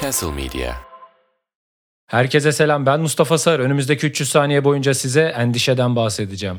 Castle Media. Herkese selam ben Mustafa Sar. Önümüzdeki 300 saniye boyunca size endişeden bahsedeceğim.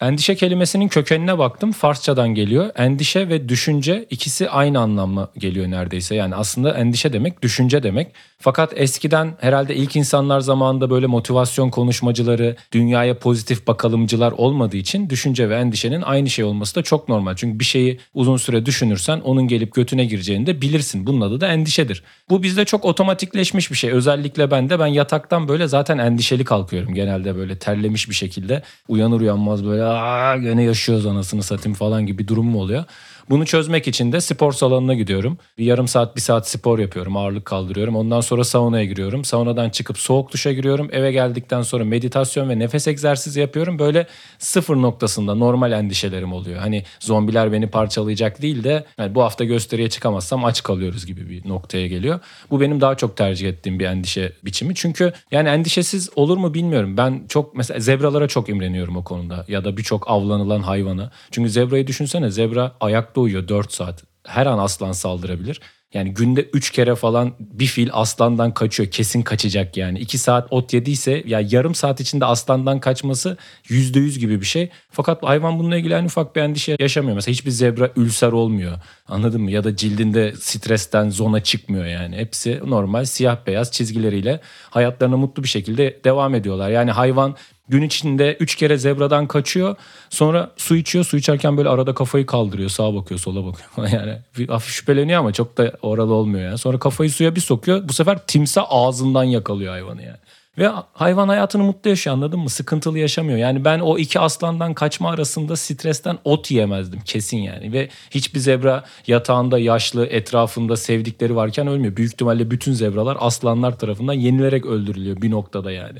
Endişe kelimesinin kökenine baktım. Farsçadan geliyor. Endişe ve düşünce ikisi aynı anlamla geliyor neredeyse. Yani aslında endişe demek düşünce demek. Fakat eskiden herhalde ilk insanlar zamanında böyle motivasyon konuşmacıları, dünyaya pozitif bakalımcılar olmadığı için düşünce ve endişenin aynı şey olması da çok normal. Çünkü bir şeyi uzun süre düşünürsen onun gelip götüne gireceğini de bilirsin. Bunun adı da endişedir. Bu bizde çok otomatikleşmiş bir şey. Özellikle ben de ben yataktan böyle zaten endişeli kalkıyorum. Genelde böyle terlemiş bir şekilde uyanır uyanmaz böyle aa gene yaşıyoruz anasını satayım falan gibi bir durum oluyor. Bunu çözmek için de spor salonuna gidiyorum. Bir yarım saat bir saat spor yapıyorum ağırlık kaldırıyorum. Ondan sonra saunaya giriyorum. Saunadan çıkıp soğuk duşa giriyorum. Eve geldikten sonra meditasyon ve nefes egzersizi yapıyorum. Böyle sıfır noktasında normal endişelerim oluyor. Hani zombiler beni parçalayacak değil de yani bu hafta gösteriye çıkamazsam aç kalıyoruz gibi bir noktaya geliyor. Bu benim daha çok tercih ettiğim bir endişe biçimi. Çünkü yani endişesiz olur mu bilmiyorum. Ben çok mesela zebralara çok imreniyorum o konuda ya da birçok avlanılan hayvana. Çünkü zebrayı düşünsene zebra ayakta uyuyor 4 saat. Her an aslan saldırabilir. Yani günde 3 kere falan bir fil aslandan kaçıyor. Kesin kaçacak yani. 2 saat ot yediyse ya yarım saat içinde aslandan kaçması %100 gibi bir şey. Fakat hayvan bununla ilgili en ufak bir endişe yaşamıyor. Mesela hiçbir zebra ülser olmuyor. Anladın mı? Ya da cildinde stresten zona çıkmıyor yani. Hepsi normal siyah beyaz çizgileriyle hayatlarına mutlu bir şekilde devam ediyorlar. Yani hayvan Gün içinde 3 kere zebradan kaçıyor. Sonra su içiyor. Su içerken böyle arada kafayı kaldırıyor. Sağa bakıyor, sola bakıyor. yani bir hafif şüpheleniyor ama çok da orada olmuyor yani. Sonra kafayı suya bir sokuyor. Bu sefer timsah ağzından yakalıyor hayvanı yani. Ve hayvan hayatını mutlu yaşıyor anladın mı? Sıkıntılı yaşamıyor. Yani ben o iki aslandan kaçma arasında stresten ot yiyemezdim kesin yani. Ve hiçbir zebra yatağında yaşlı etrafında sevdikleri varken ölmüyor. Büyük ihtimalle bütün zebralar aslanlar tarafından yenilerek öldürülüyor bir noktada yani.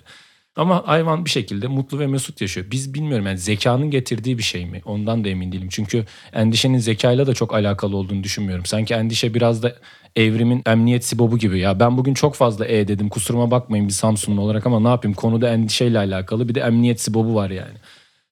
Ama hayvan bir şekilde mutlu ve mesut yaşıyor. Biz bilmiyorum yani zekanın getirdiği bir şey mi? Ondan da emin değilim. Çünkü endişenin zekayla da çok alakalı olduğunu düşünmüyorum. Sanki endişe biraz da evrimin emniyet sibobu gibi. Ya ben bugün çok fazla e dedim kusuruma bakmayın bir Samsunlu olarak ama ne yapayım konuda endişeyle alakalı bir de emniyet sibobu var yani.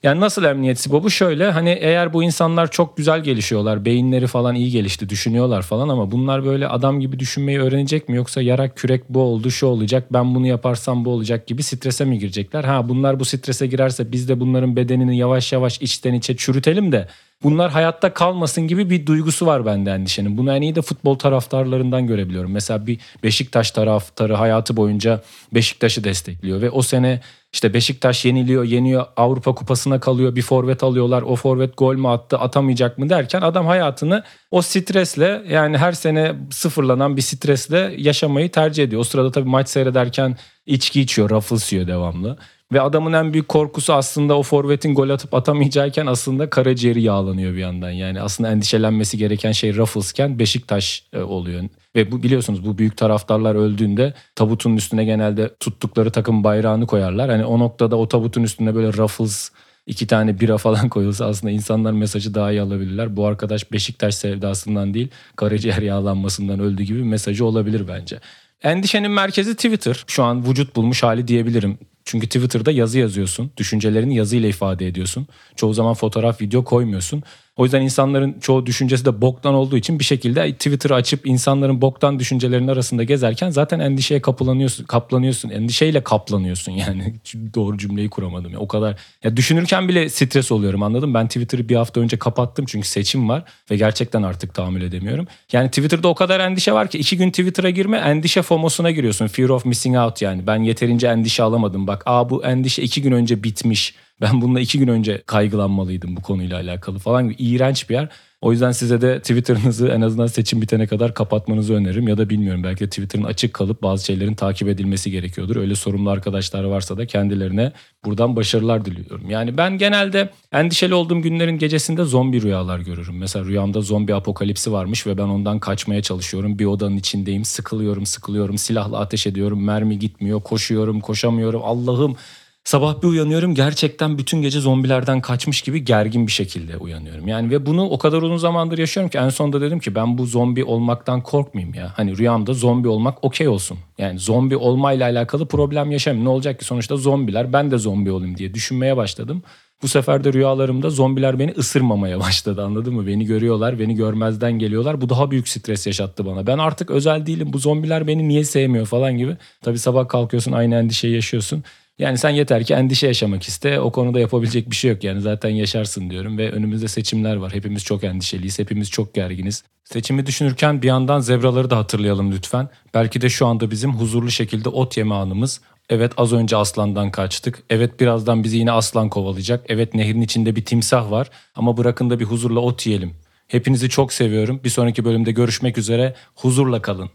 Yani nasıl emniyet sibobu? Şöyle hani eğer bu insanlar çok güzel gelişiyorlar, beyinleri falan iyi gelişti, düşünüyorlar falan ama bunlar böyle adam gibi düşünmeyi öğrenecek mi? Yoksa yarak kürek bu oldu, şu olacak, ben bunu yaparsam bu olacak gibi strese mi girecekler? Ha bunlar bu strese girerse biz de bunların bedenini yavaş yavaş içten içe çürütelim de bunlar hayatta kalmasın gibi bir duygusu var bende endişenin. Bunu en iyi de futbol taraftarlarından görebiliyorum. Mesela bir Beşiktaş taraftarı hayatı boyunca Beşiktaş'ı destekliyor ve o sene işte Beşiktaş yeniliyor, yeniyor, Avrupa Kupası'na kalıyor, bir forvet alıyorlar. O forvet gol mü attı, atamayacak mı derken adam hayatını o stresle yani her sene sıfırlanan bir stresle yaşamayı tercih ediyor. O sırada tabii maç seyrederken içki içiyor, yiyor devamlı. Ve adamın en büyük korkusu aslında o forvetin gol atıp atamayacağken aslında karaciğeri yağlanıyor bir yandan. Yani aslında endişelenmesi gereken şey Ruffles'ken Beşiktaş e, oluyor. Ve bu biliyorsunuz bu büyük taraftarlar öldüğünde tabutun üstüne genelde tuttukları takım bayrağını koyarlar. Hani o noktada o tabutun üstüne böyle Ruffles iki tane bira falan koyulsa aslında insanlar mesajı daha iyi alabilirler. Bu arkadaş Beşiktaş sevdasından değil karaciğer yağlanmasından öldü gibi bir mesajı olabilir bence. Endişenin merkezi Twitter. Şu an vücut bulmuş hali diyebilirim. Çünkü Twitter'da yazı yazıyorsun. Düşüncelerini yazıyla ifade ediyorsun. Çoğu zaman fotoğraf, video koymuyorsun. O yüzden insanların çoğu düşüncesi de boktan olduğu için bir şekilde Twitter'ı açıp insanların boktan düşüncelerinin arasında gezerken zaten endişeye kaplanıyorsun, kaplanıyorsun. Endişeyle kaplanıyorsun yani. Doğru cümleyi kuramadım. Ya. O kadar ya düşünürken bile stres oluyorum anladın Ben Twitter'ı bir hafta önce kapattım çünkü seçim var ve gerçekten artık tahammül edemiyorum. Yani Twitter'da o kadar endişe var ki iki gün Twitter'a girme endişe FOMO'suna giriyorsun. Fear of missing out yani. Ben yeterince endişe alamadım. Bak aa bu endişe iki gün önce bitmiş ben bununla iki gün önce kaygılanmalıydım bu konuyla alakalı falan. İğrenç bir yer. O yüzden size de Twitter'ınızı en azından seçim bitene kadar kapatmanızı öneririm. Ya da bilmiyorum belki de Twitter'ın açık kalıp bazı şeylerin takip edilmesi gerekiyordur. Öyle sorumlu arkadaşlar varsa da kendilerine buradan başarılar diliyorum. Yani ben genelde endişeli olduğum günlerin gecesinde zombi rüyalar görürüm. Mesela rüyamda zombi apokalipsi varmış ve ben ondan kaçmaya çalışıyorum. Bir odanın içindeyim, sıkılıyorum, sıkılıyorum, silahla ateş ediyorum, mermi gitmiyor, koşuyorum, koşamıyorum. Allah'ım Sabah bir uyanıyorum gerçekten bütün gece zombilerden kaçmış gibi gergin bir şekilde uyanıyorum. Yani ve bunu o kadar uzun zamandır yaşıyorum ki en sonunda dedim ki ben bu zombi olmaktan korkmayayım ya. Hani rüyamda zombi olmak okey olsun. Yani zombi olmayla alakalı problem yaşamayayım. Ne olacak ki sonuçta zombiler ben de zombi olayım diye düşünmeye başladım. Bu sefer de rüyalarımda zombiler beni ısırmamaya başladı anladın mı? Beni görüyorlar, beni görmezden geliyorlar. Bu daha büyük stres yaşattı bana. Ben artık özel değilim. Bu zombiler beni niye sevmiyor falan gibi. Tabii sabah kalkıyorsun aynı endişeyi yaşıyorsun. Yani sen yeter ki endişe yaşamak iste. O konuda yapabilecek bir şey yok yani zaten yaşarsın diyorum ve önümüzde seçimler var. Hepimiz çok endişeliyiz, hepimiz çok gerginiz. Seçimi düşünürken bir yandan zebraları da hatırlayalım lütfen. Belki de şu anda bizim huzurlu şekilde ot yeme anımız. Evet az önce aslandan kaçtık. Evet birazdan bizi yine aslan kovalayacak. Evet nehrin içinde bir timsah var. Ama bırakın da bir huzurla ot yiyelim. Hepinizi çok seviyorum. Bir sonraki bölümde görüşmek üzere. Huzurla kalın.